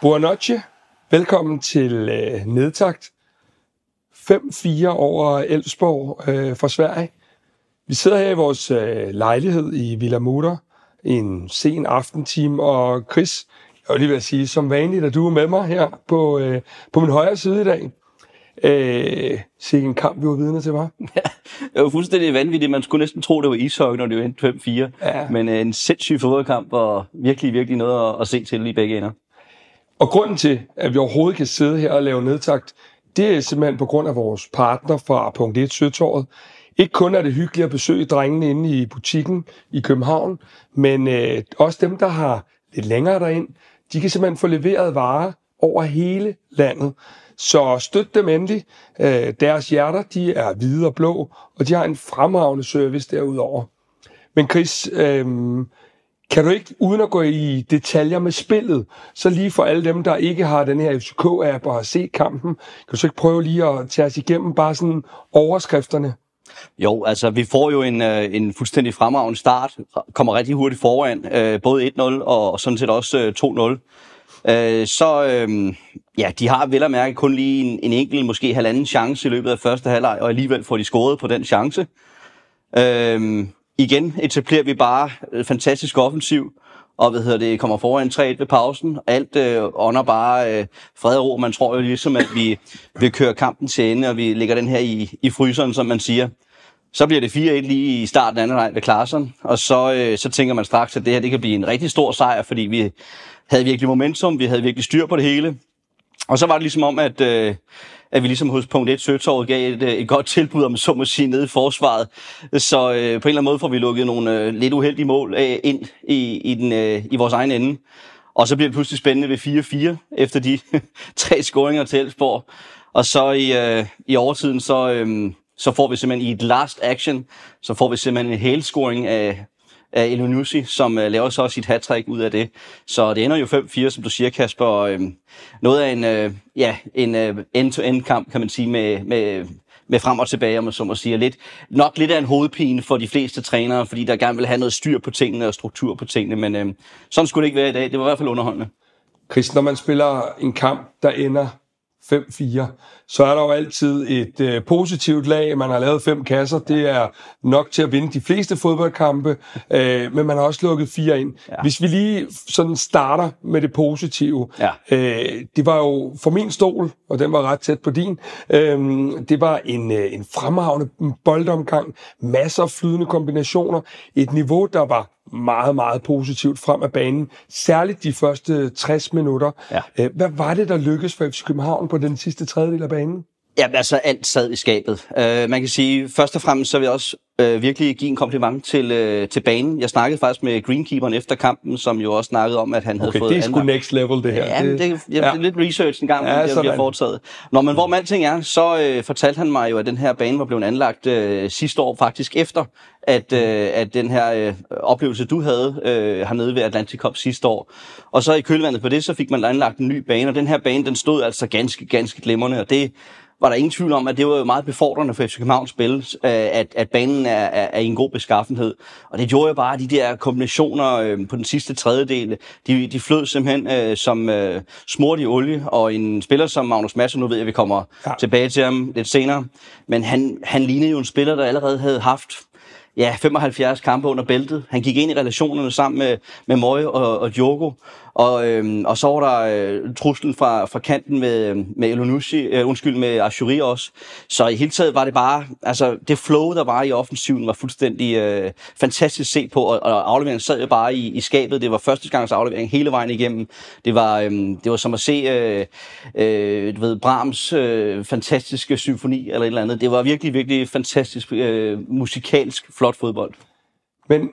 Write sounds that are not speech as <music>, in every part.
Buonocce. Velkommen til øh, Nedtagt. 5-4 over Elfsborg øh, fra Sverige. Vi sidder her i vores øh, lejlighed i Villa Mutter en sen aftentime, og Chris, jeg vil lige vil sige, som vanligt, at du er med mig her på, øh, på min højre side i dag. Øh, sikke en kamp, vi var vidne til, var? <laughs> Ja, det var fuldstændig vanvittigt. Man skulle næsten tro, det var ishockey, når det var 5-4. Ja. Men øh, en sindssyg fodboldkamp, og virkelig, virkelig noget at, at se til i begge ender. Og grunden til, at vi overhovedet kan sidde her og lave nedtagt, det er simpelthen på grund af vores partner fra Punkt 1 Søtorvet. Ikke kun er det hyggeligt at besøge drengene inde i butikken i København, men øh, også dem, der har lidt længere derind, de kan simpelthen få leveret varer over hele landet. Så støt dem endelig. Øh, deres hjerter, de er hvide og blå, og de har en fremragende service derudover. Men Chris, øh, kan du ikke, uden at gå i detaljer med spillet, så lige for alle dem, der ikke har den her FCK-app og har set kampen, kan du så ikke prøve lige at tage os igennem bare sådan overskrifterne? Jo, altså vi får jo en, øh, en fuldstændig fremragende start, kommer rigtig hurtigt foran, øh, både 1-0 og sådan set også øh, 2-0. Øh, så øh, ja, de har vel at mærke kun lige en, en enkelt, måske halvanden chance i løbet af første halvleg, og alligevel får de scoret på den chance. Øh, igen etablerer vi bare øh, fantastisk offensiv, og hvad hedder det, kommer foran 3-1 ved pausen. Alt øh, ånder bare øh, fred og ro. Man tror jo ligesom, at vi vil køre kampen til ende, og vi lægger den her i, i fryseren, som man siger. Så bliver det 4-1 lige i starten af anden leg ved Klaarsson, og så, øh, så tænker man straks, at det her det kan blive en rigtig stor sejr, fordi vi havde virkelig momentum, vi havde virkelig styr på det hele. Og så var det ligesom om, at, øh, at vi ligesom hos punkt 1 Søtorvet gav et, øh, et godt tilbud, om så må sige, nede i forsvaret. Så øh, på en eller anden måde får vi lukket nogle øh, lidt uheldige mål øh, ind i, i, den, øh, i vores egen ende. Og så bliver det pludselig spændende ved 4-4 efter de <laughs> tre scoringer til Elsborg. Og så i, øh, i overtiden, så, øh, så får vi simpelthen i et last action, så får vi simpelthen en hælscoring af, af Elonussi, som øh, laver så sit hat ud af det. Så det ender jo 5-4, som du siger, Kasper. Og, øh, noget af en, øh, ja, en øh, end-to-end kamp, kan man sige, med, med, med frem og tilbage, om man så må sige. Lidt, nok lidt af en hovedpine for de fleste trænere, fordi der gerne vil have noget styr på tingene og struktur på tingene, men øh, sådan skulle det ikke være i dag. Det var i hvert fald underholdende. Chris, når man spiller en kamp, der ender 5-4, så er der jo altid et øh, positivt lag. Man har lavet fem kasser. Det er nok til at vinde de fleste fodboldkampe, øh, men man har også lukket fire ind. Ja. Hvis vi lige sådan starter med det positive. Ja. Øh, det var jo for min stol, og den var ret tæt på din, øh, det var en, øh, en fremragende boldomgang. Masser af flydende kombinationer. Et niveau, der var meget, meget positivt frem af banen. Særligt de første 60 minutter. Ja. Øh, hvad var det, der lykkedes for FC København på den sidste tredjedel af banen? Ja, altså alt sad i skabet. Uh, man kan sige, først og fremmest så vil jeg også uh, virkelig give en kompliment til, uh, til banen. Jeg snakkede faktisk med greenkeeperen efter kampen, som jo også snakkede om, at han okay, havde fået... det er sgu next level, det her. Ja, det, det, jeg, ja. det er lidt research en gang, ja, det har foretaget. Nå, men hvor man alting er, så uh, fortalte han mig jo, at den her bane var blevet anlagt uh, sidste år, faktisk efter, at, uh, at den her uh, oplevelse, du havde uh, hernede ved Atlantic Cup sidste år. Og så i kølvandet på det, så fik man anlagt en ny bane, og den her bane, den stod altså ganske, ganske glimrende, og det var der ingen tvivl om, at det var jo meget befordrende for FC Københavns spil, øh, at, at banen er, er, er i en god beskaffenhed. Og det gjorde jo bare, at de der kombinationer øh, på den sidste tredjedel, de, de flød simpelthen øh, som øh, smurt i olie, og en spiller som Magnus Madsen, nu ved jeg, at vi kommer ja. tilbage til ham lidt senere, men han, han lignede jo en spiller, der allerede havde haft ja, 75 kampe under bæltet. Han gik ind i relationerne sammen med, med Moy og, og Diogo, og, øhm, og så var der øh, truslen fra, fra kanten med, øh, med Elonucci, øh, undskyld, med Ashuri også. Så i hele taget var det bare, altså det flow, der var i offensiven, var fuldstændig øh, fantastisk at se på, og, og afleveringen sad jo bare i, i skabet. Det var første gangs aflevering hele vejen igennem. Det var, øh, det var som at se, øh, øh, du ved, Brahms øh, fantastiske symfoni eller et eller andet. Det var virkelig, virkelig fantastisk øh, musikalsk flot fodbold. Men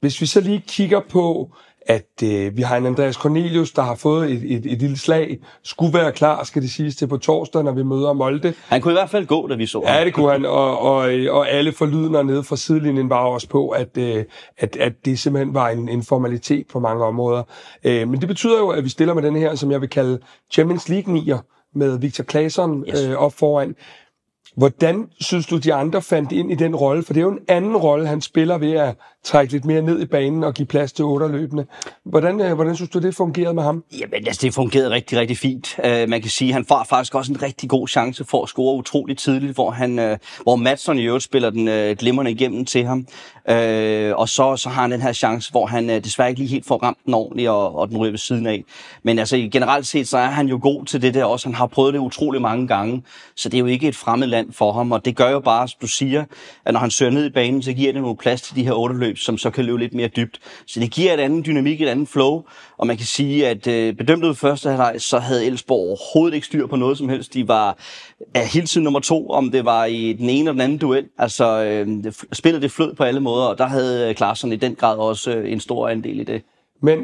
hvis vi så lige kigger på at øh, vi har en Andreas Cornelius, der har fået et, et, et lille slag, skulle være klar, skal det siges til på torsdag, når vi møder Molde. Han kunne i hvert fald gå, da vi så ham. Ja, det kunne han, og, og, og alle forlydende nede fra sidelinjen var også på, at, øh, at, at det simpelthen var en, en formalitet på mange områder. Øh, men det betyder jo, at vi stiller med den her, som jeg vil kalde Champions League 9'er, med Victor Claesson yes. øh, op foran. Hvordan synes du, de andre fandt ind i den rolle? For det er jo en anden rolle, han spiller ved at trække lidt mere ned i banen og give plads til otterløbende. Hvordan, øh, hvordan synes du, det fungerede med ham? Jamen, altså, det fungerede rigtig, rigtig fint. Uh, man kan sige, at han får faktisk også en rigtig god chance for at score utroligt tidligt, hvor, han, uh, hvor Madsen i øvrigt spiller den uh, glimrende igennem til ham. Uh, og så, så har han den her chance, hvor han uh, desværre ikke lige helt får ramt den ordentligt, og, og den ryger ved siden af. Men altså, generelt set, så er han jo god til det der også. Han har prøvet det utrolig mange gange, så det er jo ikke et fremmed land for ham, og det gør jo bare, som du siger, at når han søger ned i banen, så giver det nogle plads til de her otte løb, som så kan løbe lidt mere dybt. Så det giver et andet dynamik, et andet flow, og man kan sige, at øh, bedømt ud første halvleg, så havde Elsborg overhovedet ikke styr på noget som helst. De var af hele tiden nummer to, om det var i den ene eller den anden duel. Altså, øh, spillet det flød på alle måder, og der havde øh, Klaarsson i den grad også øh, en stor andel i det. Men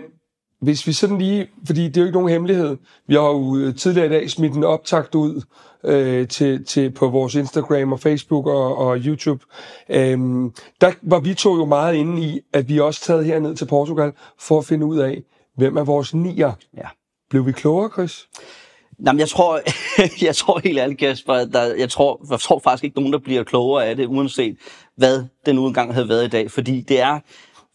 hvis vi sådan lige, fordi det er jo ikke nogen hemmelighed, vi har jo øh, tidligere i dag smidt en optakt ud øh, til, til på vores Instagram og Facebook og, og YouTube. Øhm, der var vi to jo meget inde i, at vi også taget herned til Portugal for at finde ud af, hvem er vores nier. Ja. Blev vi klogere, Chris? Jamen, jeg tror, <laughs> jeg tror helt ærligt, Kasper, der, jeg, tror, jeg tror faktisk ikke nogen, der bliver klogere af det, uanset hvad den nu engang havde været i dag. Fordi det er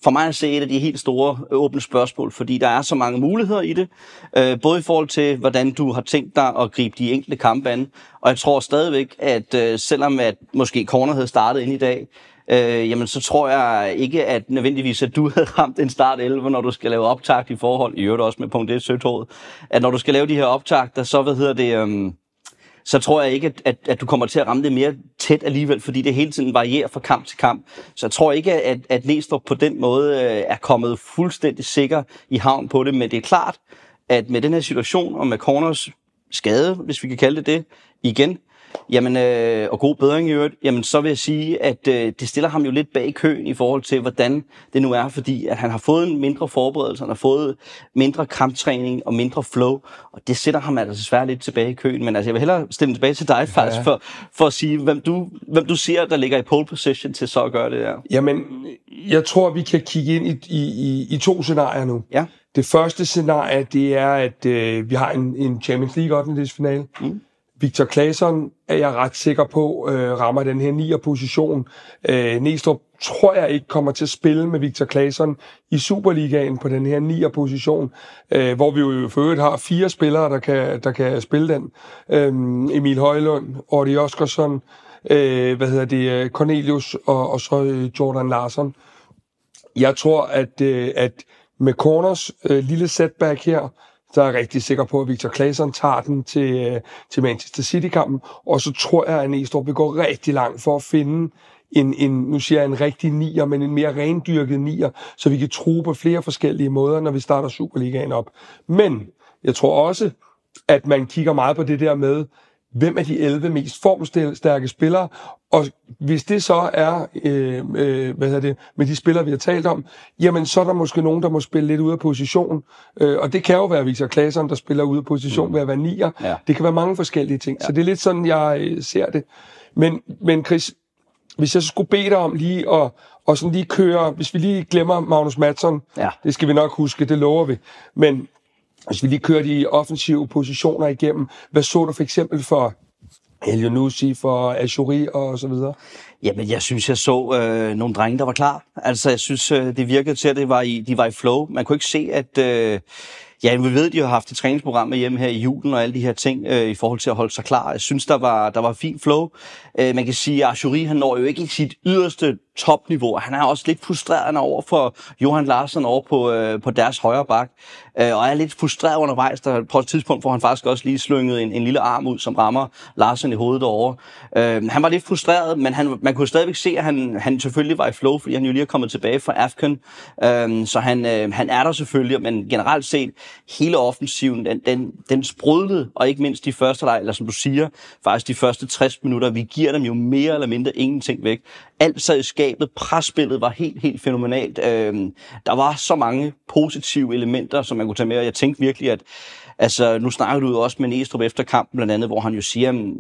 for mig at se et af de helt store øh, åbne spørgsmål, fordi der er så mange muligheder i det, øh, både i forhold til, hvordan du har tænkt dig at gribe de enkelte kampe an, og jeg tror stadigvæk, at øh, selvom at måske Corner havde startet ind i dag, øh, jamen så tror jeg ikke, at nødvendigvis, at du <laughs> havde ramt en start 11, når du skal lave optakt i forhold, i øvrigt også med punkt 1 søgtåret, at når du skal lave de her optagter, så hvad hedder det... Øh, så tror jeg ikke, at, at, at du kommer til at ramme det mere tæt alligevel, fordi det hele tiden varierer fra kamp til kamp. Så jeg tror ikke, at, at Næstrup på den måde øh, er kommet fuldstændig sikker i havn på det, men det er klart, at med den her situation, og med Corners skade, hvis vi kan kalde det det, igen, jamen, øh, og god bedring i øvrigt, jamen så vil jeg sige, at øh, det stiller ham jo lidt bag køen i forhold til, hvordan det nu er, fordi at han har fået en mindre forberedelse, han har fået mindre kamptræning og mindre flow, og det sætter ham altså svært lidt tilbage i køen. Men altså, jeg vil hellere stille tilbage til dig faktisk, ja. for, for at sige, hvem du, hvem du ser, der ligger i pole position til så at gøre det der. Jamen, jeg tror, vi kan kigge ind i, i, i, i to scenarier nu. Ja. Det første scenarie, det er, at øh, vi har en, en Champions League 8. finale. Mm Victor Claesson er jeg ret sikker på øh, rammer den her 9'er position. Øh, Næstrup tror jeg ikke kommer til at spille med Victor Claesson i Superligaen på den her 9'er position, øh, hvor vi jo for øvrigt har fire spillere, der kan, der kan spille den. Øh, Emil Højlund, Ordi Oskarsson, øh, hvad hedder det, øh, Cornelius og, og så øh, Jordan Larsen. Jeg tror, at, øh, at med Corners øh, lille setback her, så er jeg rigtig sikker på, at Victor Claesson tager den til, øh, til Manchester City-kampen. Og så tror jeg, at Næstrup vil gå rigtig langt for at finde en, en, nu siger jeg en rigtig nier, men en mere rendyrket nier, så vi kan tro på flere forskellige måder, når vi starter Superligaen op. Men jeg tror også, at man kigger meget på det der med, hvem er de 11 mest formstærke spillere, og hvis det så er, øh, øh, hvad hedder det, med de spillere, vi har talt om, jamen så er der måske nogen, der må spille lidt ud af position, øh, og det kan jo være Victor Claesson, der spiller ud af position mm. ved at være nier. Ja. Det kan være mange forskellige ting, ja. så det er lidt sådan, jeg øh, ser det. Men, men Chris, hvis jeg skulle bede dig om lige at og sådan lige køre, hvis vi lige glemmer Magnus Madsen, ja. det skal vi nok huske, det lover vi, men hvis vi lige kører de offensive positioner igennem, hvad så du for eksempel for Elionusi, for Ashuri og så videre? Jamen, jeg synes, jeg så øh, nogle drenge, der var klar. Altså, jeg synes, øh, det virkede til, at det var i, de var i flow. Man kunne ikke se, at... Øh, Ja, vi ved, at de har haft et træningsprogram med hjemme her i julen og alle de her ting øh, i forhold til at holde sig klar. Jeg synes, der var, der var fint flow. Øh, man kan sige, at Ashuri, han når jo ikke i sit yderste topniveau. Han er også lidt frustrerende over for Johan Larsen over på, øh, på deres højre bak. Øh, og er lidt frustreret undervejs. Der, på et tidspunkt får han faktisk også lige slynget en, en lille arm ud, som rammer Larsen i hovedet derovre. Øh, han var lidt frustreret, men han, man kunne stadigvæk se, at han, han selvfølgelig var i flow, fordi han jo lige er kommet tilbage fra Afghan. Øh, så han, øh, han er der selvfølgelig, men generelt set, hele offensiven, den, den, den sprudlede, og ikke mindst de første leg, eller som du siger, faktisk de første 60 minutter, vi giver dem jo mere eller mindre ingenting væk. Alt sad i skab angrebet, presspillet var helt, helt fænomenalt. Øh, der var så mange positive elementer, som man kunne tage med, og jeg tænkte virkelig, at Altså, nu snakker du jo også med Næstrup efter kampen, blandt andet, hvor han jo siger,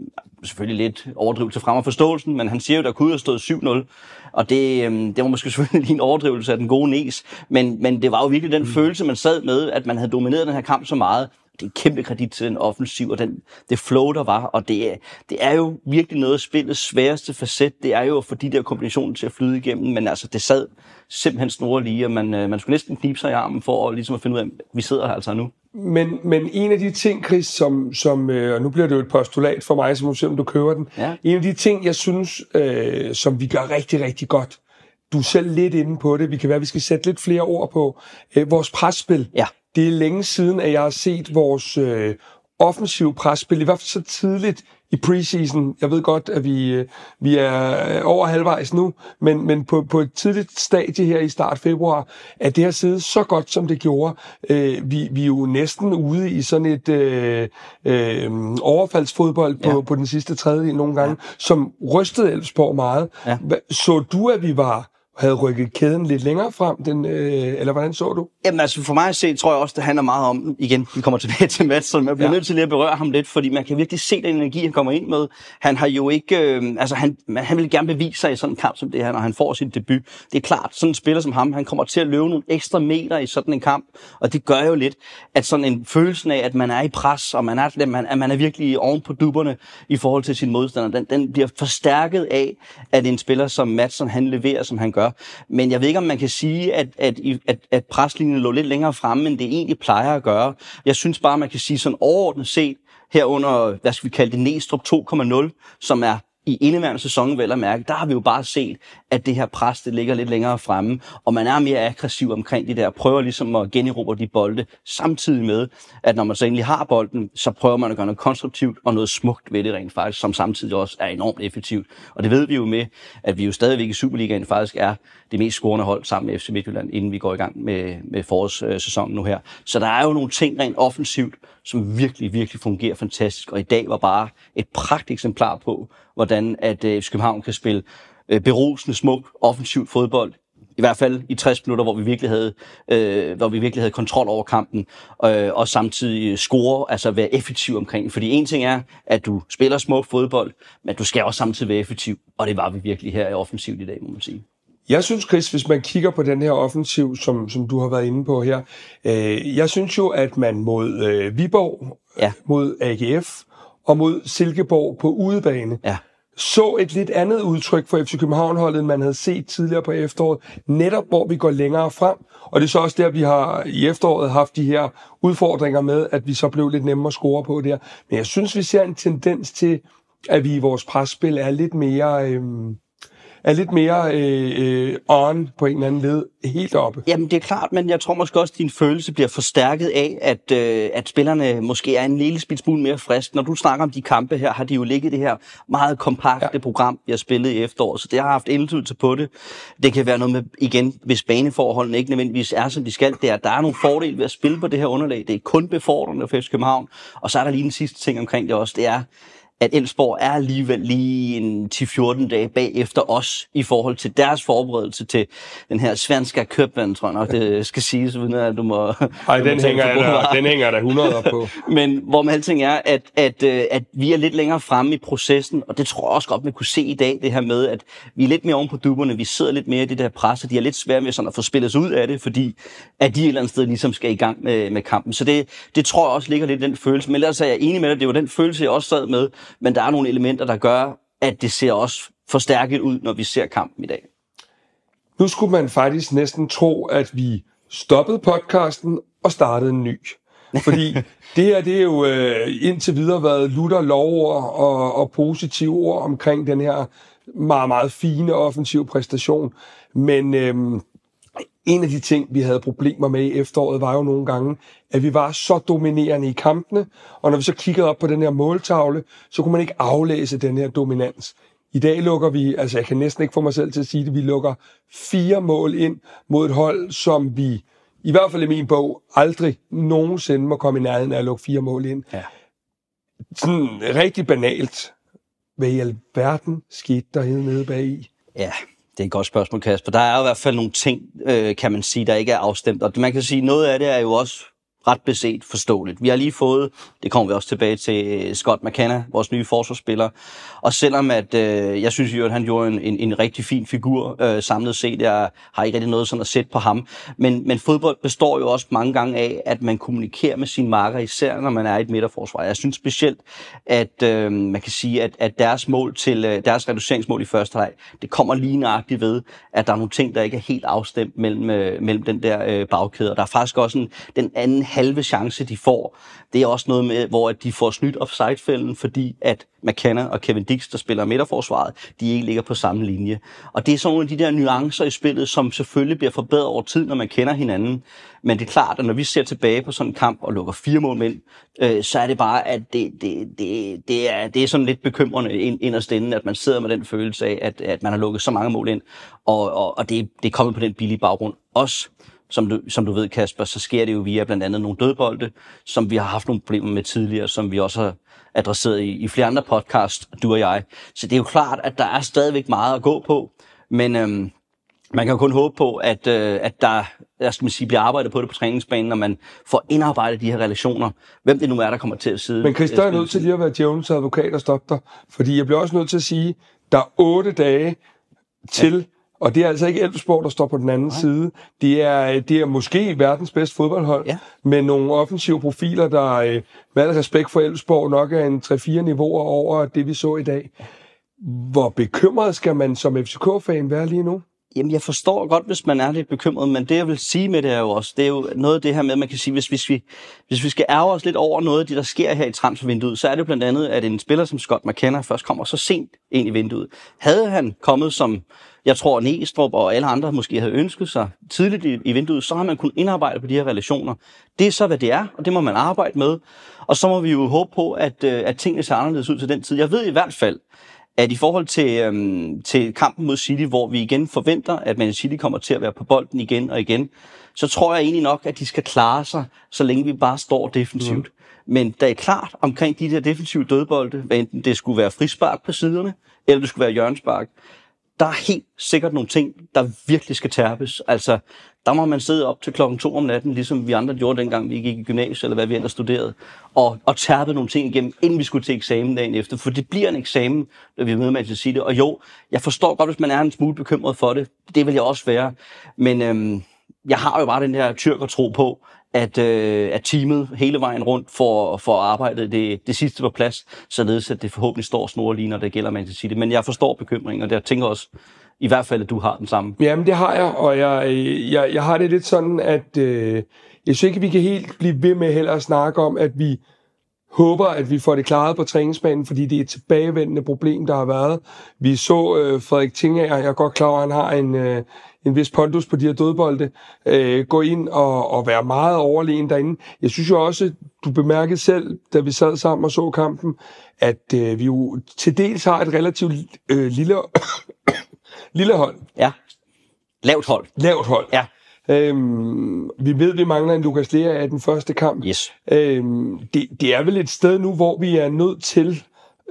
selvfølgelig lidt overdrivelse frem af forståelsen, men han siger jo, der kunne have stået 7-0, og det, øhm, det var måske <laughs> selvfølgelig lige en overdrivelse af den gode Næs, men, men det var jo virkelig den mm. følelse, man sad med, at man havde domineret den her kamp så meget, det er kæmpe kredit til den offensiv og den, det flow, der var. Og det er, det er jo virkelig noget af spillets sværeste facet. Det er jo at få de der kombinationer til at flyde igennem. Men altså, det sad simpelthen snore lige, og man, øh, man skulle næsten knibe sig i armen for at, ligesom at finde ud af, at vi sidder her altså nu. Men, men en af de ting, Chris, som, som øh, og nu bliver det jo et postulat for mig, så må se, om du køber den. Ja. En af de ting, jeg synes, øh, som vi gør rigtig, rigtig godt, du er selv lidt inde på det, vi kan være, at vi skal sætte lidt flere ord på, øh, vores presspil. Ja. Det er længe siden, at jeg har set vores øh, offensiv presspil, i hvert fald så tidligt i preseason. Jeg ved godt, at vi, øh, vi er over halvvejs nu, men, men på, på et tidligt stadie her i start februar, at det har siddet så godt, som det gjorde. Øh, vi, vi er jo næsten ude i sådan et øh, øh, overfaldsfodbold på, ja. på den sidste tredjedel nogle gange, ja. som rystede Elfsborg meget. Ja. Så du, at vi var havde rykket kæden lidt længere frem, den, øh, eller hvordan så du? Jamen altså for mig at se, tror jeg også, det handler meget om, igen, vi kommer tilbage til Mats, så jeg bliver ja. nødt til lige at berøre ham lidt, fordi man kan virkelig se den energi, han kommer ind med. Han har jo ikke, øh, altså han, han vil gerne bevise sig i sådan en kamp som det her, når han får sin debut. Det er klart, sådan en spiller som ham, han kommer til at løbe nogle ekstra meter i sådan en kamp, og det gør jo lidt, at sådan en følelse af, at man er i pres, og man er, man, at man er virkelig oven på duberne i forhold til sin modstander, den, den bliver forstærket af, at en spiller som Madsen, han leverer, som han gør, gør. Men jeg ved ikke, om man kan sige, at, at, at, at preslinjen lå lidt længere fremme, end det egentlig plejer at gøre. Jeg synes bare, man kan sige sådan overordnet set, herunder, hvad skal vi kalde det, Næstrup 2.0, som er i indeværende sæson, vel at mærke, der har vi jo bare set, at det her pres, det ligger lidt længere fremme, og man er mere aggressiv omkring de der, prøver ligesom at generobre de bolde, samtidig med, at når man så egentlig har bolden, så prøver man at gøre noget konstruktivt og noget smukt ved det rent faktisk, som samtidig også er enormt effektivt. Og det ved vi jo med, at vi jo stadigvæk i Superligaen faktisk er det mest scorende hold sammen med FC Midtjylland, inden vi går i gang med, med forårssæsonen nu her. Så der er jo nogle ting rent offensivt, som virkelig, virkelig fungerer fantastisk, og i dag var bare et pragt eksemplar på, hvordan at øh, København kan spille øh, berusende, smuk, offensivt fodbold, i hvert fald i 60 minutter, hvor vi virkelig havde, øh, hvor vi virkelig havde kontrol over kampen, øh, og samtidig score, altså være effektiv omkring. Fordi en ting er, at du spiller smuk fodbold, men du skal også samtidig være effektiv, og det var vi virkelig her i offensivt i dag, må man sige. Jeg synes, Chris, hvis man kigger på den her offensiv, som, som du har været inde på her, øh, jeg synes jo, at man mod øh, Viborg, ja. mod AGF og mod Silkeborg på udebane, ja så et lidt andet udtryk for FC København-holdet, end man havde set tidligere på efteråret, netop hvor vi går længere frem. Og det er så også der, vi har i efteråret haft de her udfordringer med, at vi så blev lidt nemmere at score på der. Men jeg synes, vi ser en tendens til, at vi i vores presspil er lidt mere... Øh, er lidt mere øh, øh, on på en eller anden led helt oppe. Jamen det er klart, men jeg tror måske også, at din følelse bliver forstærket af, at, øh, at spillerne måske er en lille smule mere frisk. Når du snakker om de kampe her, har de jo ligget det her meget kompakte ja. program, har spillet i efteråret, så det har haft indflydelse på det. Det kan være noget med, igen, hvis baneforholdene ikke nødvendigvis er, som de skal, det er, der er nogle fordele ved at spille på det her underlag. Det er kun befordrende for FC København. Og så er der lige den sidste ting omkring det også, det er, at Elfsborg er alligevel lige en 10-14 dage bagefter os i forhold til deres forberedelse til den her svenske købvand, tror jeg nok, det skal siges, uden at du må... Nej, den, hænger der, den hænger der 100 på. <laughs> Men hvor med alting er, at, at, øh, at vi er lidt længere fremme i processen, og det tror jeg også godt, vi kunne se i dag, det her med, at vi er lidt mere oven på duberne, vi sidder lidt mere i det der pres, og de er lidt svære med sådan at få spillet ud af det, fordi at de et eller andet sted ligesom skal i gang med, med kampen. Så det, det tror jeg også ligger lidt den følelse. Men ellers er jeg enig med dig, det var den følelse, jeg også sad med, men der er nogle elementer, der gør, at det ser også forstærket ud, når vi ser kampen i dag. Nu skulle man faktisk næsten tro, at vi stoppede podcasten og startede en ny. Fordi <laughs> det her, det er jo øh, indtil videre været lutter lovord og, og positive ord omkring den her meget, meget fine offensiv præstation. Men øhm, en af de ting, vi havde problemer med i efteråret, var jo nogle gange, at vi var så dominerende i kampene, og når vi så kiggede op på den her måltavle, så kunne man ikke aflæse den her dominans. I dag lukker vi, altså jeg kan næsten ikke få mig selv til at sige det, vi lukker fire mål ind mod et hold, som vi, i hvert fald i min bog, aldrig nogensinde må komme i nærheden af at lukke fire mål ind. Ja. Sådan rigtig banalt. Hvad i alverden skete der nede bag i? Ja, det er et godt spørgsmål, Kasper. Der er i hvert fald nogle ting, øh, kan man sige, der ikke er afstemt. Og man kan sige, noget af det er jo også ret beset forståeligt. Vi har lige fået, det kommer vi også tilbage til, øh, Scott McKenna, vores nye forsvarsspiller. Og selvom at, øh, jeg synes jo, at han gjorde en, en, en rigtig fin figur øh, samlet set, jeg har ikke rigtig noget sådan at sætte på ham. Men, men fodbold består jo også mange gange af, at man kommunikerer med sine marker, især når man er i et midterforsvar. Jeg synes specielt, at øh, man kan sige, at, at deres mål til øh, deres reduceringsmål i første halvleg, det kommer lige nøjagtigt ved, at der er nogle ting, der ikke er helt afstemt mellem, øh, mellem den der øh, bagkæde. Og der er faktisk også en, den anden halve chance, de får, det er også noget med, hvor de får snydt offside-fælden, fordi at McKenna og Kevin Dix, der spiller midterforsvaret, de ikke ligger på samme linje. Og det er sådan nogle af de der nuancer i spillet, som selvfølgelig bliver forbedret over tid, når man kender hinanden. Men det er klart, at når vi ser tilbage på sådan en kamp og lukker fire mål ind, øh, så er det bare, at det, det, det, det, er, det er sådan lidt bekymrende ind, inderst inde, at man sidder med den følelse af, at, at man har lukket så mange mål ind, og, og, og det, det er kommet på den billige baggrund. Også som du, som du ved, Kasper, så sker det jo via blandt andet nogle dødbolde, som vi har haft nogle problemer med tidligere, som vi også har adresseret i, i flere andre podcast, du og jeg. Så det er jo klart, at der er stadigvæk meget at gå på, men øhm, man kan jo kun håbe på, at, øh, at der jeg skal man sige, bliver arbejdet på det på træningsbanen, når man får indarbejdet de her relationer. Hvem det nu er, der kommer til at sidde. Men Chris, der er nødt til lige at være djævelens advokat og stoppe dig, fordi jeg bliver også nødt til at sige, der er otte dage til ja og det er altså ikke Elfsborg, der står på den anden Nej. side. Det er, det er måske verdens bedste fodboldhold, ja. med nogle offensive profiler, der øh, med al respekt for Elfsborg nok er en 3-4 niveauer over det, vi så i dag. Hvor bekymret skal man som FCK-fan være lige nu? Jamen, jeg forstår godt, hvis man er lidt bekymret, men det, jeg vil sige med det er jo også, det er jo noget af det her med, man kan sige, hvis, hvis, vi, hvis vi skal ærge os lidt over noget af det, der sker her i transfervinduet, så er det blandt andet, at en spiller som Scott McKenna først kommer så sent ind i vinduet. Havde han kommet som, jeg tror, Næstrup og alle andre måske havde ønsket sig tidligt i, i vinduet, så har man kunnet indarbejde på de her relationer. Det er så, hvad det er, og det må man arbejde med. Og så må vi jo håbe på, at, øh, at tingene ser anderledes ud til den tid. Jeg ved i hvert fald, at i forhold til, øhm, til kampen mod City, hvor vi igen forventer, at Man City kommer til at være på bolden igen og igen, så tror jeg egentlig nok, at de skal klare sig, så længe vi bare står defensivt. Mm. Men der er klart omkring de der defensive dødbolde, hvad enten det skulle være frispark på siderne, eller det skulle være hjørnspark, der er helt sikkert nogle ting, der virkelig skal tærpes. Altså, der må man sidde op til klokken to om natten, ligesom vi andre gjorde dengang, vi gik i gymnasiet, eller hvad vi ellers studerede, og, og tærpe nogle ting igennem, inden vi skulle til eksamen dagen efter. For det bliver en eksamen, når vi er med med at sige det. Og jo, jeg forstår godt, hvis man er en smule bekymret for det. Det vil jeg også være. Men øhm, jeg har jo bare den her tyrker tro på, at, øh, at teamet hele vejen rundt for, for arbejdet det, det sidste på plads, således at det forhåbentlig står snor lige, når det gælder Manchester City. Men jeg forstår bekymringen, og jeg tænker også, i hvert fald, at du har den samme. Jamen, det har jeg, og jeg, jeg, jeg har det lidt sådan, at øh, jeg synes ikke, vi kan helt blive ved med heller at snakke om, at vi håber, at vi får det klaret på træningsbanen, fordi det er et tilbagevendende problem, der har været. Vi så øh, Frederik Tinger, jeg er godt klar over, at han har en, øh, en vis pondus på de her dødbolde, øh, gå ind og, og være meget overlegen derinde. Jeg synes jo også, du bemærkede selv, da vi sad sammen og så kampen, at øh, vi jo til dels har et relativt øh, lille, <coughs> lille hold. Ja. Lavt hold. Lavt hold. Ja. Øhm, vi ved, vi mangler en Lukas Lea af den første kamp. Yes. Øhm, det, det er vel et sted nu, hvor vi er nødt til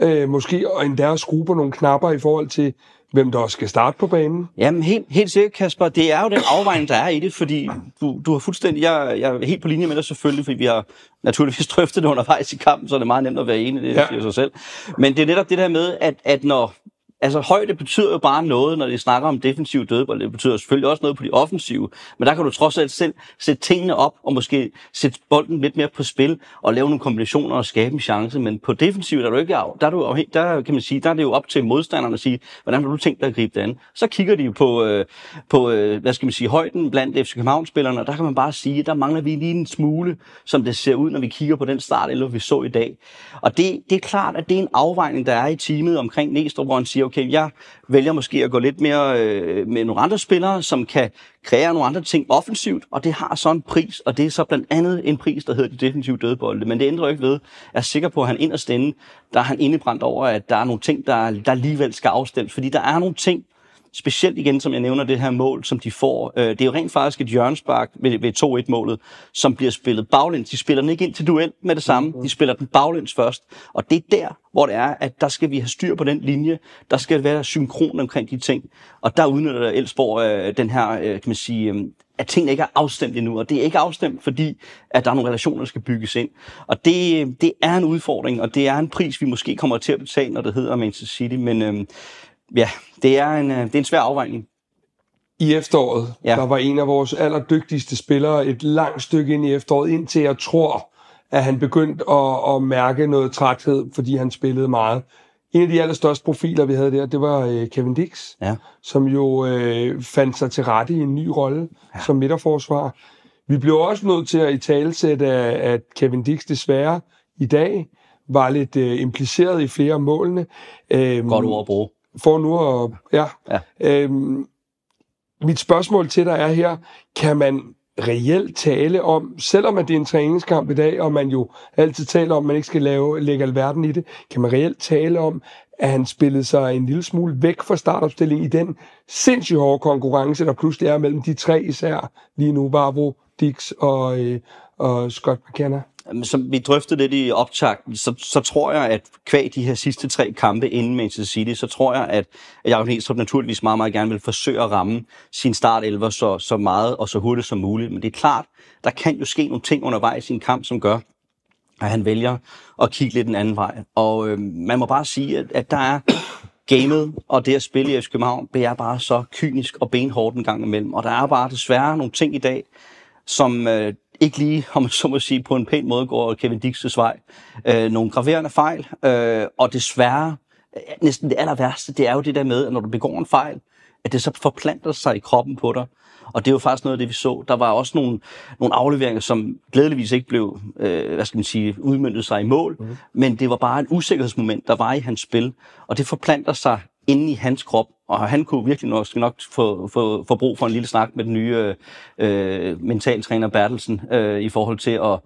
øh, måske endda at skrue på nogle knapper i forhold til, hvem der også skal starte på banen? Jamen, helt, helt sikkert, Kasper. Det er jo den afvejning, der er i det, fordi du, du har fuldstændig... Jeg, jeg er helt på linje med dig selvfølgelig, fordi vi har naturligvis <laughs> drøftet det undervejs i kampen, så er det meget nemt at være enig, det ja. siger sig selv. Men det er netop det der med, at, at når, altså højde betyder jo bare noget, når de snakker om defensiv dødbold. Det betyder selvfølgelig også noget på de offensive. Men der kan du trods alt selv sætte tingene op og måske sætte bolden lidt mere på spil og lave nogle kombinationer og skabe en chance. Men på defensiv, der er du ikke der er du der kan man sige, der er det jo op til modstanderne at sige, hvordan har du tænkt dig at gribe det an? Så kigger de jo på, øh, på øh, hvad skal man sige, højden blandt FC København-spillerne, og der kan man bare sige, der mangler vi lige en smule, som det ser ud, når vi kigger på den start, eller vi så i dag. Og det, det er klart, at det er en afvejning, der er i teamet omkring Næstrup, hvor han siger, okay, jeg vælger måske at gå lidt mere øh, med nogle andre spillere, som kan kreere nogle andre ting offensivt, og det har så en pris, og det er så blandt andet en pris, der hedder det defensive dødbolde. Men det ændrer ikke ved, jeg er sikker på, at han inderst inde, der er han indebrændt over, at der er nogle ting, der, der alligevel skal afstemmes, fordi der er nogle ting, specielt igen, som jeg nævner, det her mål, som de får. Øh, det er jo rent faktisk et hjørnespark ved, ved 2-1-målet, som bliver spillet baglæns. De spiller den ikke ind til duel med det samme. De spiller den baglæns først. Og det er der, hvor det er, at der skal vi have styr på den linje. Der skal være synkron omkring de ting. Og der udnytter Elsborg øh, den her, øh, kan man sige, øh, at tingene ikke er afstemt endnu, og det er ikke afstemt, fordi at der er nogle relationer, der skal bygges ind. Og det, det er en udfordring, og det er en pris, vi måske kommer til at betale, når det hedder Manchester City, men øh, ja, det er, en, øh, det er en svær afvejning. I efteråret, ja. der var en af vores allerdygtigste spillere et langt stykke ind i efteråret, indtil jeg tror, at han begyndte at, at mærke noget træthed, fordi han spillede meget. En af de allerstørste profiler, vi havde der, det var øh, Kevin Dix, ja. som jo øh, fandt sig til rette i en ny rolle ja. som midterforsvar. Vi blev også nødt til at i talesætte, at Kevin Dix desværre i dag var lidt øh, impliceret i flere af målene. Øhm, Godt ord at bruge. For nu at... Ja. ja. Øhm, mit spørgsmål til dig er her, kan man reelt tale om, selvom at det er en træningskamp i dag, og man jo altid taler om, at man ikke skal lave, lægge alverden i det, kan man reelt tale om, at han spillede sig en lille smule væk fra startopstillingen i den sindssygt hårde konkurrence, der pludselig er mellem de tre især lige nu, Barbro, Dix og, øh, og Scott McKenna? Som vi drøftede lidt i optakten, så, så tror jeg, at kvæg de her sidste tre kampe inden Manchester City, så tror jeg, at Jacob Næstrup naturligvis meget, meget gerne vil forsøge at ramme sin startelver så, så meget og så hurtigt som muligt. Men det er klart, der kan jo ske nogle ting undervejs i en kamp, som gør, at han vælger at kigge lidt en anden vej. Og øh, man må bare sige, at, at der er gamet og det at spille i FC København, det er bare så kynisk og benhårdt en gang imellem. Og der er bare desværre nogle ting i dag, som øh, ikke lige, om man så må sige, på en pæn måde går Kevin Dix' vej. Øh, nogle graverende fejl, øh, og desværre, næsten det aller værste, det er jo det der med, at når du begår en fejl, at det så forplanter sig i kroppen på dig. Og det er jo faktisk noget af det, vi så. Der var også nogle, nogle afleveringer, som glædeligvis ikke blev, øh, hvad skal man sige, udmyndtet sig i mål, mm. men det var bare en usikkerhedsmoment, der var i hans spil, og det forplanter sig inde i hans krop, og han kunne virkelig nok, nok få, få, få brug for en lille snak med den nye øh, øh mentaltræner Bertelsen øh, i forhold til at,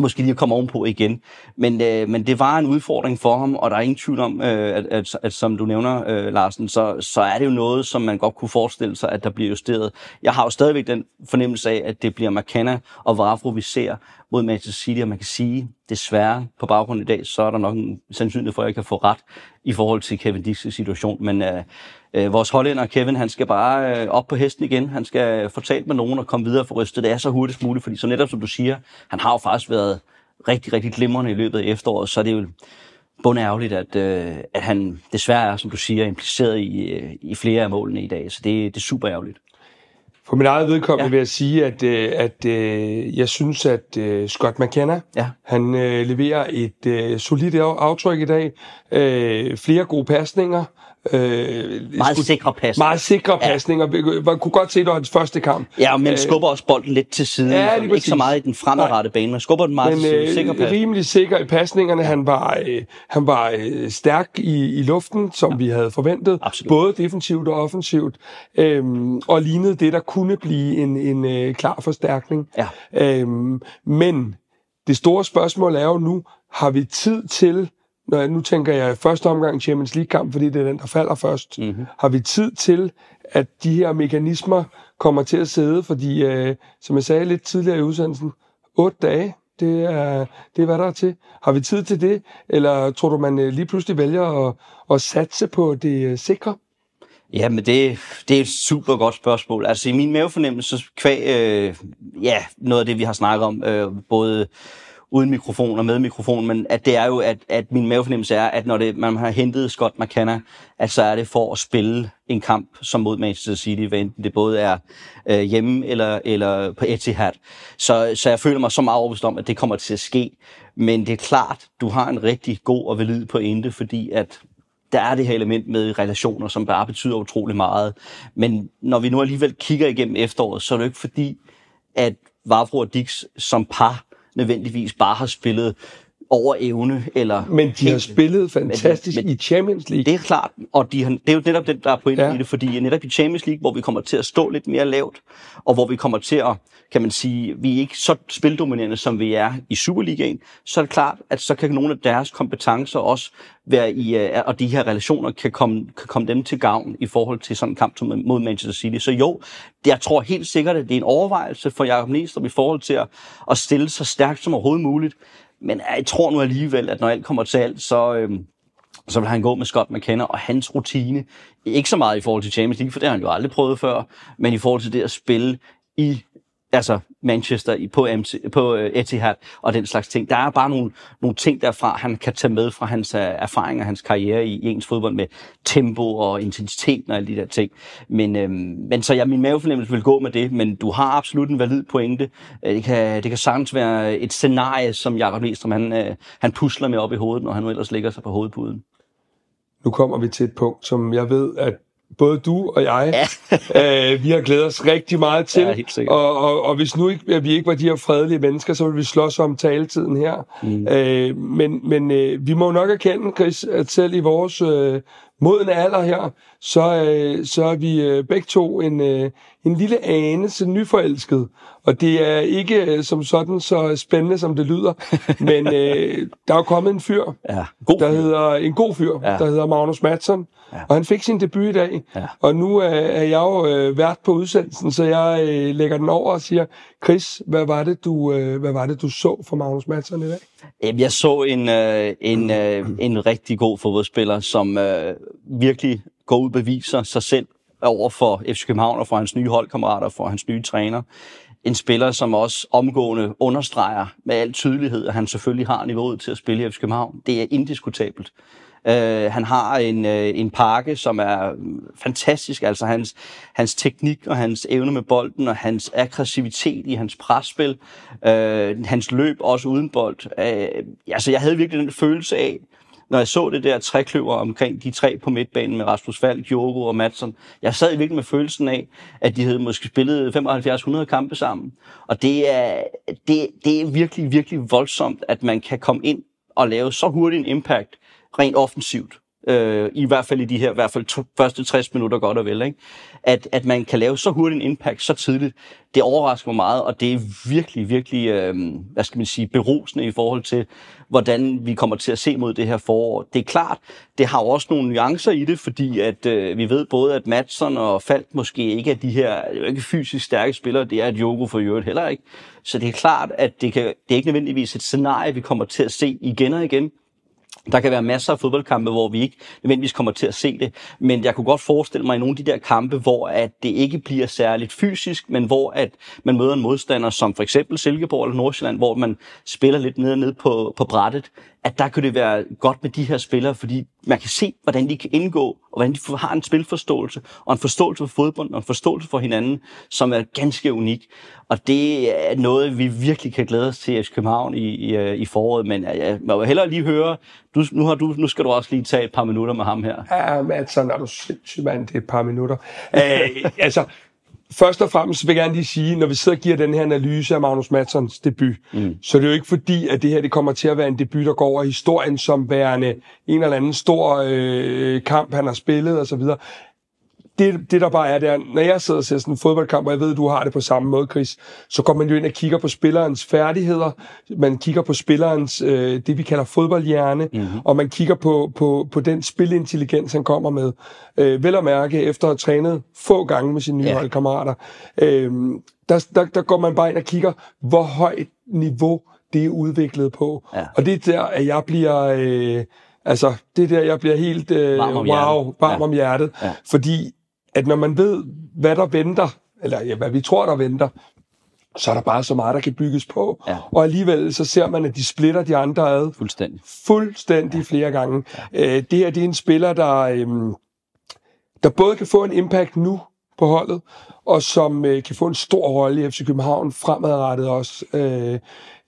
måske lige at komme ovenpå igen. Men, øh, men det var en udfordring for ham, og der er ingen tvivl om, øh, at, at, at som du nævner, øh, Larsen, så, så er det jo noget, som man godt kunne forestille sig, at der bliver justeret. Jeg har jo stadigvæk den fornemmelse af, at det bliver McKenna og Vavro, vi ser mod Manchester City, og man kan sige, desværre på baggrund i dag, så er der nok en sandsynlighed for, at jeg kan få ret i forhold til Kevin Dix' situation. Men øh, øh, vores hollænder Kevin, han skal bare øh, op på hesten igen. Han skal få talt med nogen og komme videre for rystet. Det er så hurtigt muligt, fordi så netop som du siger, han har jo faktisk været rigtig, rigtig glimrende i løbet af efteråret, så er det jo bundærgerligt, at, øh, at han desværre er, som du siger, impliceret i, øh, i flere af målene i dag. Så det, det er super ærgerligt. For min eget vedkommende ja. vil jeg sige, at, øh, at øh, jeg synes, at Scott McKenna, ja. han øh, leverer et øh, solidt aftryk i dag. Øh, flere gode pasninger. Øh, meget skulle, sikre pasninger. Meget sikre ja. pasninger. Man kunne godt se, det var hans første kamp. Ja, men øh, skubber også bolden lidt til siden. Ja, det ikke så meget i den fremadrettede bane, men skubber den meget men, til siden. Øh, sikker pas. rimelig sikker i pasningerne. Ja. Han var, øh, han var øh, stærk i, i luften, som ja. vi havde forventet. Absolut. Både defensivt og offensivt. Øh, og lignede det, der kunne blive en, en øh, klar forstærkning. Ja. Øh, men det store spørgsmål er jo nu, har vi tid til når, nu tænker jeg første omgang Champions League-kamp, fordi det er den, der falder først. Mm-hmm. Har vi tid til, at de her mekanismer kommer til at sidde? Fordi, øh, som jeg sagde lidt tidligere i udsendelsen, otte dage, det er, det er hvad der er til. Har vi tid til det? Eller tror du, man øh, lige pludselig vælger at, at satse på det øh, sikre? Ja, men det, det er et super godt spørgsmål. Altså i min mavefornemmelse, kvæg, øh, ja, noget af det, vi har snakket om, øh, både uden mikrofon og med mikrofon, men at det er jo, at, at min mavefornemmelse er, at når det, man har hentet Scott McKenna, at så er det for at spille en kamp som mod Manchester City, hvad enten det både er øh, hjemme eller, eller på Etihad. Så, så jeg føler mig så meget overbevist om, at det kommer til at ske. Men det er klart, du har en rigtig god og valid pointe, fordi at der er det her element med relationer, som bare betyder utrolig meget. Men når vi nu alligevel kigger igennem efteråret, så er det jo ikke fordi, at Vavro og Dix som par nødvendigvis bare har spillet over evne. Eller men de har spillet fantastisk men, men, i Champions League. Det er klart, og de har, det er jo netop det, der er pointen ja. i det, fordi netop i Champions League, hvor vi kommer til at stå lidt mere lavt, og hvor vi kommer til at, kan man sige, vi er ikke så spildominerende, som vi er i Superligaen, så er det klart, at så kan nogle af deres kompetencer også være i, øh, og de her relationer kan komme, kan komme dem til gavn i forhold til sådan en kamp mod Manchester City. Så jo, jeg tror helt sikkert, at det er en overvejelse for Jacob Næstrup i forhold til at, at stille så stærkt som overhovedet muligt. Men jeg tror nu alligevel, at når alt kommer til alt, så, øhm, så vil han gå med Scott McKenna og hans rutine. Ikke så meget i forhold til Champions League, for det har han jo aldrig prøvet før, men i forhold til det at spille i altså Manchester på, MC, på øh, Etihad og den slags ting. Der er bare nogle, nogle ting derfra, han kan tage med fra hans øh, erfaringer, hans karriere i, i engelsk fodbold med tempo og intensitet og alle de der ting. Men, øhm, men så ja, min mavefornemmelse vil gå med det, men du har absolut en valid pointe. Øh, det, kan, det kan sagtens være et scenarie, som Jakob Lestrøm, han, uh, han pusler med op i hovedet, når han nu ellers ligger sig på hovedpuden. Nu kommer vi til et punkt, som jeg ved, at både du og jeg, ja. <laughs> øh, vi har glædet os rigtig meget til. Ja, helt og, og, og hvis nu ikke, vi ikke var de her fredelige mennesker, så ville vi slås om taletiden her. Mm. Øh, men men øh, vi må nok erkende, Chris, at selv i vores øh, modne alder her, så, øh, så er vi øh, begge to en, øh, en lille anelse nyforelsket. Og det er ikke øh, som sådan så spændende, som det lyder, <laughs> men øh, der er kommet en fyr, ja, god der fyr. hedder en god fyr, ja. der hedder Magnus Madsen, ja. og han fik sin debut i dag. Ja. Og nu er, er jeg jo øh, vært på udsendelsen, så jeg øh, lægger den over og siger, Chris, hvad var det, du, øh, hvad var det, du så for Magnus Madsen i dag? Jeg så en, øh, en, øh, en rigtig god fodboldspiller, som øh, virkelig går ud og beviser sig selv over for FC København og for hans nye holdkammerater og for hans nye træner. En spiller, som også omgående understreger med al tydelighed, at han selvfølgelig har niveauet til at spille i FC København. Det er indiskutabelt. Øh, han har en, øh, en pakke, som er mm, fantastisk. Altså hans, hans teknik og hans evne med bolden og hans aggressivitet i hans presspil. Øh, hans løb også uden bold. Øh, altså jeg havde virkelig den følelse af, når jeg så det der trækløver omkring de tre på midtbanen med Rasmus Falk, Jogo og Madsen, jeg sad virkelig med følelsen af, at de havde måske spillet 75-100 kampe sammen. Og det er, det, det er virkelig, virkelig voldsomt, at man kan komme ind og lave så hurtig en impact rent offensivt. Øh, I hvert fald i de her i hvert fald to, første 60 minutter godt og vel. Ikke? At, at man kan lave så hurtigt en impact så tidligt, det overrasker mig meget, og det er virkelig, virkelig, øh, hvad skal man sige, berusende i forhold til, hvordan vi kommer til at se mod det her forår. Det er klart, det har jo også nogle nuancer i det, fordi at øh, vi ved både, at Madsen og Falk måske ikke er de her er ikke fysisk stærke spillere, det er et Joko for øvrigt heller ikke. Så det er klart, at det, kan, det er ikke nødvendigvis et scenarie, vi kommer til at se igen og igen. Der kan være masser af fodboldkampe, hvor vi ikke nødvendigvis kommer til at se det, men jeg kunne godt forestille mig i nogle af de der kampe, hvor at det ikke bliver særligt fysisk, men hvor at man møder en modstander som for eksempel Silkeborg eller Nordsjælland, hvor man spiller lidt ned og ned på, på brættet, at der kunne det være godt med de her spillere, fordi man kan se, hvordan de kan indgå, og hvordan de har en spilforståelse, og en forståelse for fodbold, og en forståelse for hinanden, som er ganske unik. Og det er noget, vi virkelig kan glæde os til i København i, i, i foråret, men jeg må hellere lige høre, du, nu, har du, nu skal du også lige tage et par minutter med ham her. Ja, men altså, når du sindssygt, mand, det er et par minutter. Æh, <laughs> altså, først og fremmest vil jeg gerne lige sige, når vi sidder og giver den her analyse af Magnus Madsons debut, mm. så er det jo ikke fordi, at det her det kommer til at være en debut, der går over historien som værende en eller anden stor øh, kamp, han har spillet osv det, det der bare er, det er, når jeg sidder og ser sådan en fodboldkamp, og jeg ved, at du har det på samme måde, Chris, så går man jo ind og kigger på spillerens færdigheder, man kigger på spillerens, øh, det vi kalder fodboldhjerne, mm-hmm. og man kigger på, på, på den spilintelligens, han kommer med. Øh, vel at mærke, efter at have trænet få gange med sine nye yeah. holdkammerater, øh, der, der, der går man bare ind og kigger, hvor højt niveau det er udviklet på. Ja. Og det er der, at jeg bliver... Øh, Altså, det der, jeg bliver helt øh, varm om wow, varm ja. om hjertet. Ja. Fordi at når man ved, hvad der venter, eller ja, hvad vi tror, der venter, så er der bare så meget, der kan bygges på. Ja. Og alligevel så ser man, at de splitter de andre ad. Fuldstændig. Fuldstændig ja. flere gange. Ja. Øh, det her, det er en spiller, der, øhm, der både kan få en impact nu på holdet, og som øh, kan få en stor rolle i FC København fremadrettet også. Øh,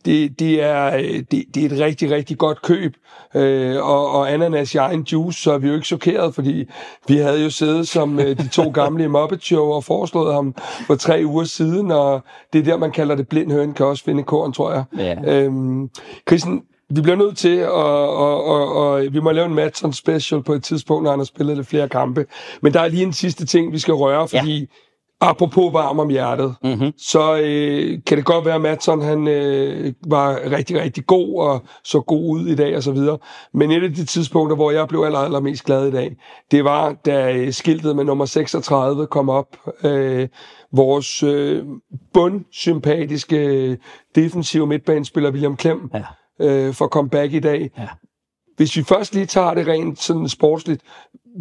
det, det, er, øh, det, det er et rigtig, rigtig godt køb. Øh, og, og ananas i egen juice, så er vi jo ikke chokeret, fordi vi havde jo siddet som øh, de to <laughs> gamle Muppet Show og foreslået ham for tre uger siden, og det er der, man kalder det blind høn, kan også finde korn, tror jeg. Ja. Øhm, Christen, vi bliver nødt til, og, og, og, og vi må lave en Madsen special på et tidspunkt, når han har spillet lidt flere kampe. Men der er lige en sidste ting, vi skal røre, fordi ja. Apropos varm om hjertet, mm-hmm. så øh, kan det godt være, at Madsen han, øh, var rigtig, rigtig god og så god ud i dag og så videre. Men et af de tidspunkter, hvor jeg blev aller, allermest glad i dag, det var, da øh, skiltet med nummer 36 kom op. Øh, vores øh, bundsympatiske defensive midtbanespiller William Klem ja. øh, for comeback i dag. Ja. Hvis vi først lige tager det rent sådan sportsligt,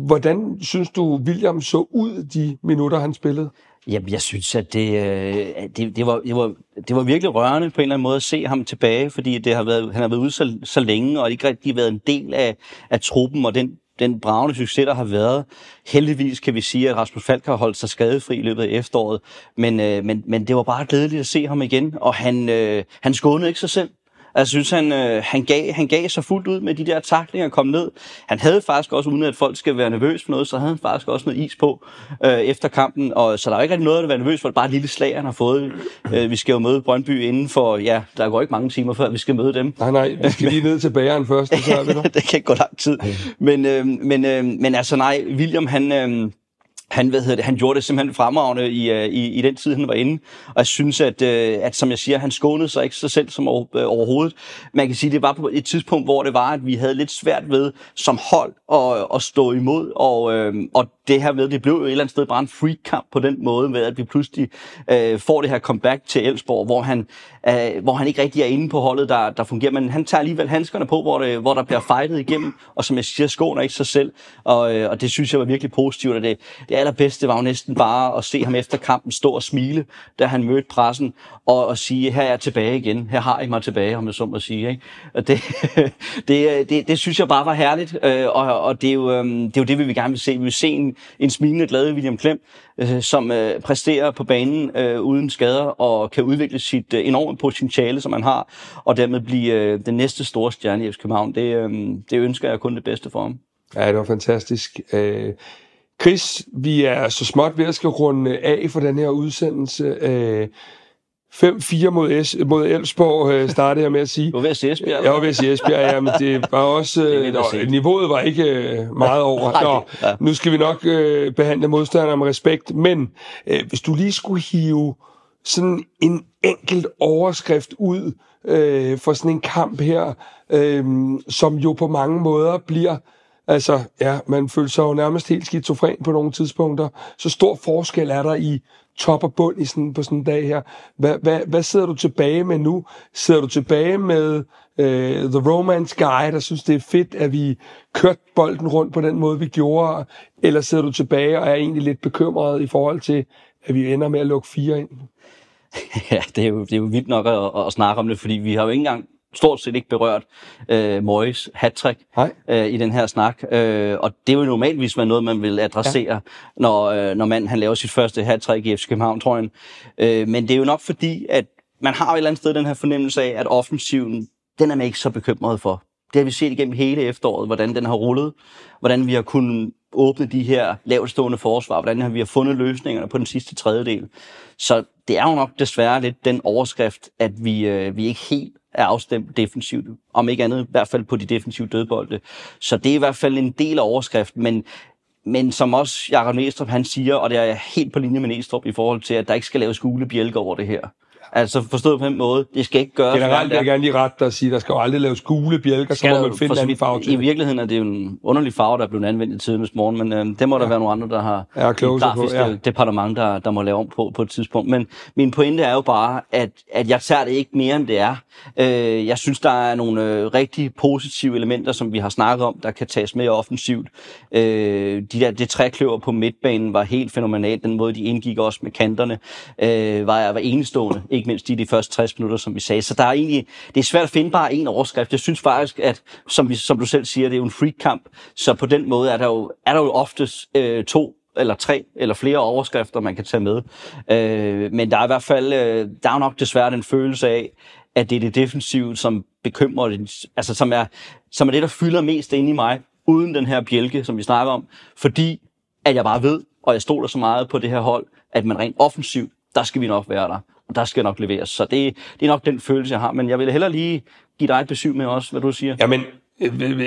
hvordan synes du, William så ud de minutter, han spillede? Jamen, jeg synes, at det, øh, det, det, var, det, var, det var virkelig rørende på en eller anden måde at se ham tilbage, fordi det har været, han har været ude så, så længe, og ikke rigtig været en del af, af truppen og den den bravende succes, der har været. Heldigvis kan vi sige, at Rasmus Falk har holdt sig skadefri i løbet af efteråret, men, øh, men, men det var bare glædeligt at se ham igen, og han, øh, han skånede ikke sig selv. Jeg synes, han, øh, han, gav, han gav sig fuldt ud med de der taklinger kom ned. Han havde faktisk også, uden at folk skal være nervøs for noget, så havde han faktisk også noget is på øh, efter kampen. Og, så der er ikke rigtig noget at være nervøs for. Det er bare et lille slag, han har fået. Øh, vi skal jo møde Brøndby inden for, ja, der går ikke mange timer før, vi skal møde dem. Nej, nej, vi skal lige ned til bageren først, så er vi der. <laughs> det kan gå lang tid. Men, øh, men, øh, men altså nej, William, han... Øh, han, hvad hedder det, han gjorde det simpelthen fremragende i, øh, i, i den tid, han var inde. Og jeg synes, at, øh, at som jeg siger, han skånede sig ikke sig selv som over, øh, overhovedet. Man kan sige, det var på et tidspunkt, hvor det var, at vi havde lidt svært ved som hold at, at stå imod. Og, og det her med, det blev jo et eller andet sted bare en freak-kamp på den måde, med at vi pludselig øh, får det her comeback til Elsborg, hvor han, øh, hvor han ikke rigtig er inde på holdet, der, der fungerer. Men han tager alligevel handskerne på, hvor, det, hvor der bliver fightet igennem, og som jeg siger, skåner ikke sig selv. Og, øh, og det synes jeg var virkelig positivt, og det, det allerbedste var jo næsten bare at se ham efter kampen stå og smile, da han mødte pressen, og, og sige, her er jeg tilbage igen, her har I mig tilbage, om jeg så må sige. Ikke? Og det, <laughs> det, øh, det, det synes jeg bare var herligt, øh, og, og det, er jo, øh, det er jo det, vi vil gerne vil se. Vi vil se en, en smilende, glad William Klem, øh, som øh, præsterer på banen øh, uden skader og kan udvikle sit øh, enorme potentiale, som han har, og dermed blive øh, den næste store stjerne i FC København. Det, øh, det ønsker jeg kun det bedste for ham. Ja, det var fantastisk. Øh, Chris, vi er så småt ved at skal runde af for den her udsendelse. Øh, 5-4 mod, es, mod Elfsborg, øh, startede jeg med at sige. Du var ved at sige Esbjerg. Jeg var ved at sige Esbjerg, ja, men det var også... det nå, niveauet var ikke øh, meget over. Nå, ja. nu skal vi nok øh, behandle modstandere med respekt, men øh, hvis du lige skulle hive sådan en enkelt overskrift ud øh, for sådan en kamp her, øh, som jo på mange måder bliver Altså, ja, man føler sig jo nærmest helt skizofren på nogle tidspunkter. Så stor forskel er der i top og bund i sådan, på sådan en dag her. Hvad, hvad, hvad sidder du tilbage med nu? Sidder du tilbage med øh, The Romance Guy, der synes, det er fedt, at vi kørte bolden rundt på den måde, vi gjorde? Eller sidder du tilbage og er egentlig lidt bekymret i forhold til, at vi ender med at lukke fire ind? <laughs> Ja, det er jo, det er jo vildt nok at, at snakke om det, fordi vi har jo ikke engang stort set ikke berørt øh, Morris hat øh, i den her snak. Øh, og det er jo normalvis være noget, man vil adressere, ja. når, øh, når man han laver sit første hat i FC København, tror jeg. Øh, men det er jo nok fordi, at man har et eller andet sted den her fornemmelse af, at offensiven, den er man ikke så bekymret for. Det har vi set igennem hele efteråret, hvordan den har rullet, hvordan vi har kunnet åbne de her lavtstående forsvar, hvordan har vi har fundet løsningerne på den sidste tredjedel. Så det er jo nok desværre lidt den overskrift, at vi, øh, vi ikke helt er afstemt defensivt, om ikke andet, i hvert fald på de defensive dødbolde. Så det er i hvert fald en del af overskriften, men, men som også Jakob Næstrup han siger, og det er helt på linje med Næstrup i forhold til, at der ikke skal laves gule bjælker over det her. Altså forstået på den måde, det skal ikke gøres. Generelt vil jeg gerne lige ret at sige, at der skal jo aldrig laves gule bjælker, så må man finde en anden farve til I virkeligheden er det jo en underlig farve, der er blevet anvendt i tidens morgen, men øh, det må der ja. være nogle andre, der har ja, et på, ja. departement, der, der må lave om på på et tidspunkt. Men min pointe er jo bare, at, at jeg tager det ikke mere, end det er. Øh, jeg synes, der er nogle øh, rigtig positive elementer, som vi har snakket om, der kan tages med offensivt. Øh, de der, det trækløver på midtbanen var helt fænomenalt. Den måde, de indgik også med kanterne, øh, var, var enestående. Ikke ikke mindst i de første 60 minutter, som vi sagde. Så der er egentlig, det er svært at finde bare en overskrift. Jeg synes faktisk, at som, vi, som du selv siger, det er jo en freak-kamp, så på den måde er der jo, er der jo oftest øh, to eller tre eller flere overskrifter, man kan tage med. Øh, men der er i hvert fald, øh, der er nok desværre den følelse af, at det er det defensive, som bekymrer, altså som er, som er det, der fylder mest ind i mig, uden den her bjælke, som vi snakker om, fordi at jeg bare ved, og jeg stoler så meget på det her hold, at man rent offensivt, der skal vi nok være der der skal nok leveres. Så det, det er nok den følelse, jeg har. Men jeg vil hellere lige give dig et besøg med også, hvad du siger. Jamen,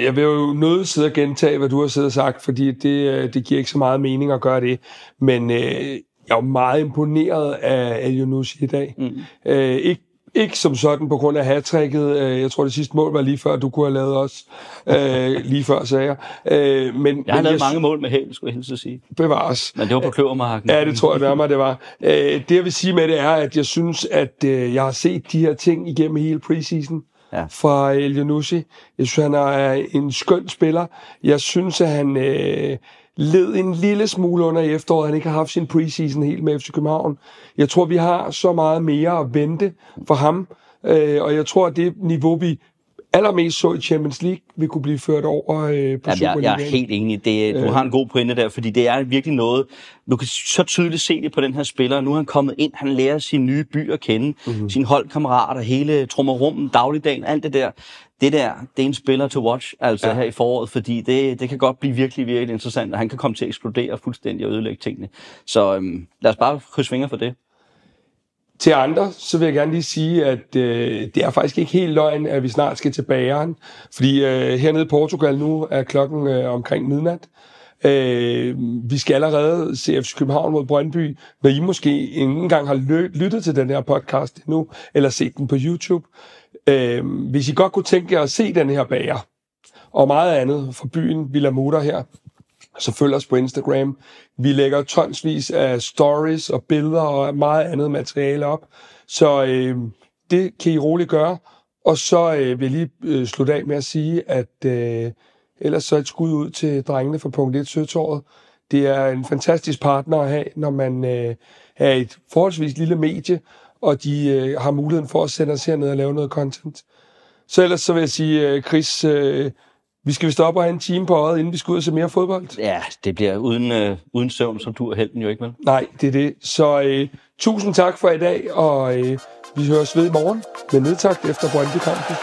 jeg vil jo nødt sidde og gentage, hvad du har siddet og sagt, fordi det, øh, det giver ikke så meget mening at gøre det. Men øh, jeg er jo meget imponeret af El i dag. Mm. Øh, ikke ikke som sådan på grund af hattricket. Øh, jeg tror, det sidste mål var lige før, du kunne have lavet os. Øh, <laughs> lige før, sagde jeg. Øh, men, jeg har men lavet jeg, mange mål med held, skulle jeg helst sige. Bevares. Men det var på kløvermarken. Ja, det tror jeg nærmere, det var. Øh, det, jeg vil sige med det, er, at jeg synes, at øh, jeg har set de her ting igennem hele preseason ja. fra El Jeg synes, han er en skøn spiller. Jeg synes, at han... Øh, led en lille smule under i efteråret. Han ikke har haft sin preseason helt med FC København. Jeg tror, vi har så meget mere at vente for ham. Øh, og jeg tror, at det niveau, vi allermest så i Champions League, vil kunne blive ført over øh, på Jamen, jeg, jeg er helt enig. Det, du har en god pointe der, fordi det er virkelig noget, du kan så tydeligt se det på den her spiller. Nu er han kommet ind, han lærer sin nye by at kende, mm-hmm. sine holdkammerater, hele trummerummen, dagligdagen, alt det der det der, det er en spiller to watch, altså ja. her i foråret, fordi det, det kan godt blive virkelig, virkelig interessant, og han kan komme til at eksplodere fuldstændig og ødelægge tingene. Så øhm, lad os bare krydse fingre for det. Til andre, så vil jeg gerne lige sige, at øh, det er faktisk ikke helt løgn, at vi snart skal til bageren. Fordi øh, hernede i Portugal nu er klokken øh, omkring midnat. Øh, vi skal allerede se FC København mod Brøndby, når I måske ikke engang har lyttet til den her podcast endnu, eller set den på YouTube. Øh, hvis I godt kunne tænke jer at se den her bager, og meget andet fra byen Villa Mutter her, så følg os på Instagram. Vi lægger tonsvis af stories og billeder og meget andet materiale op. Så øh, det kan I roligt gøre. Og så øh, vil jeg lige øh, slutte af med at sige, at øh, ellers så et skud ud til drengene fra Punkt 1 Søtåret. Det er en fantastisk partner at have, når man øh, er et forholdsvis lille medie, og de øh, har muligheden for at sende os herned og lave noget content. Så ellers så vil jeg sige, øh, Chris, øh, vi skal vist op og have en time på øjet, inden vi skal ud og se mere fodbold. Ja, det bliver uden, øh, uden søvn, som du er helten jo ikke, vel? Nej, det er det. Så øh, tusind tak for i dag, og øh, vi høres ved i morgen med nedtagt efter Brøndby-kampen.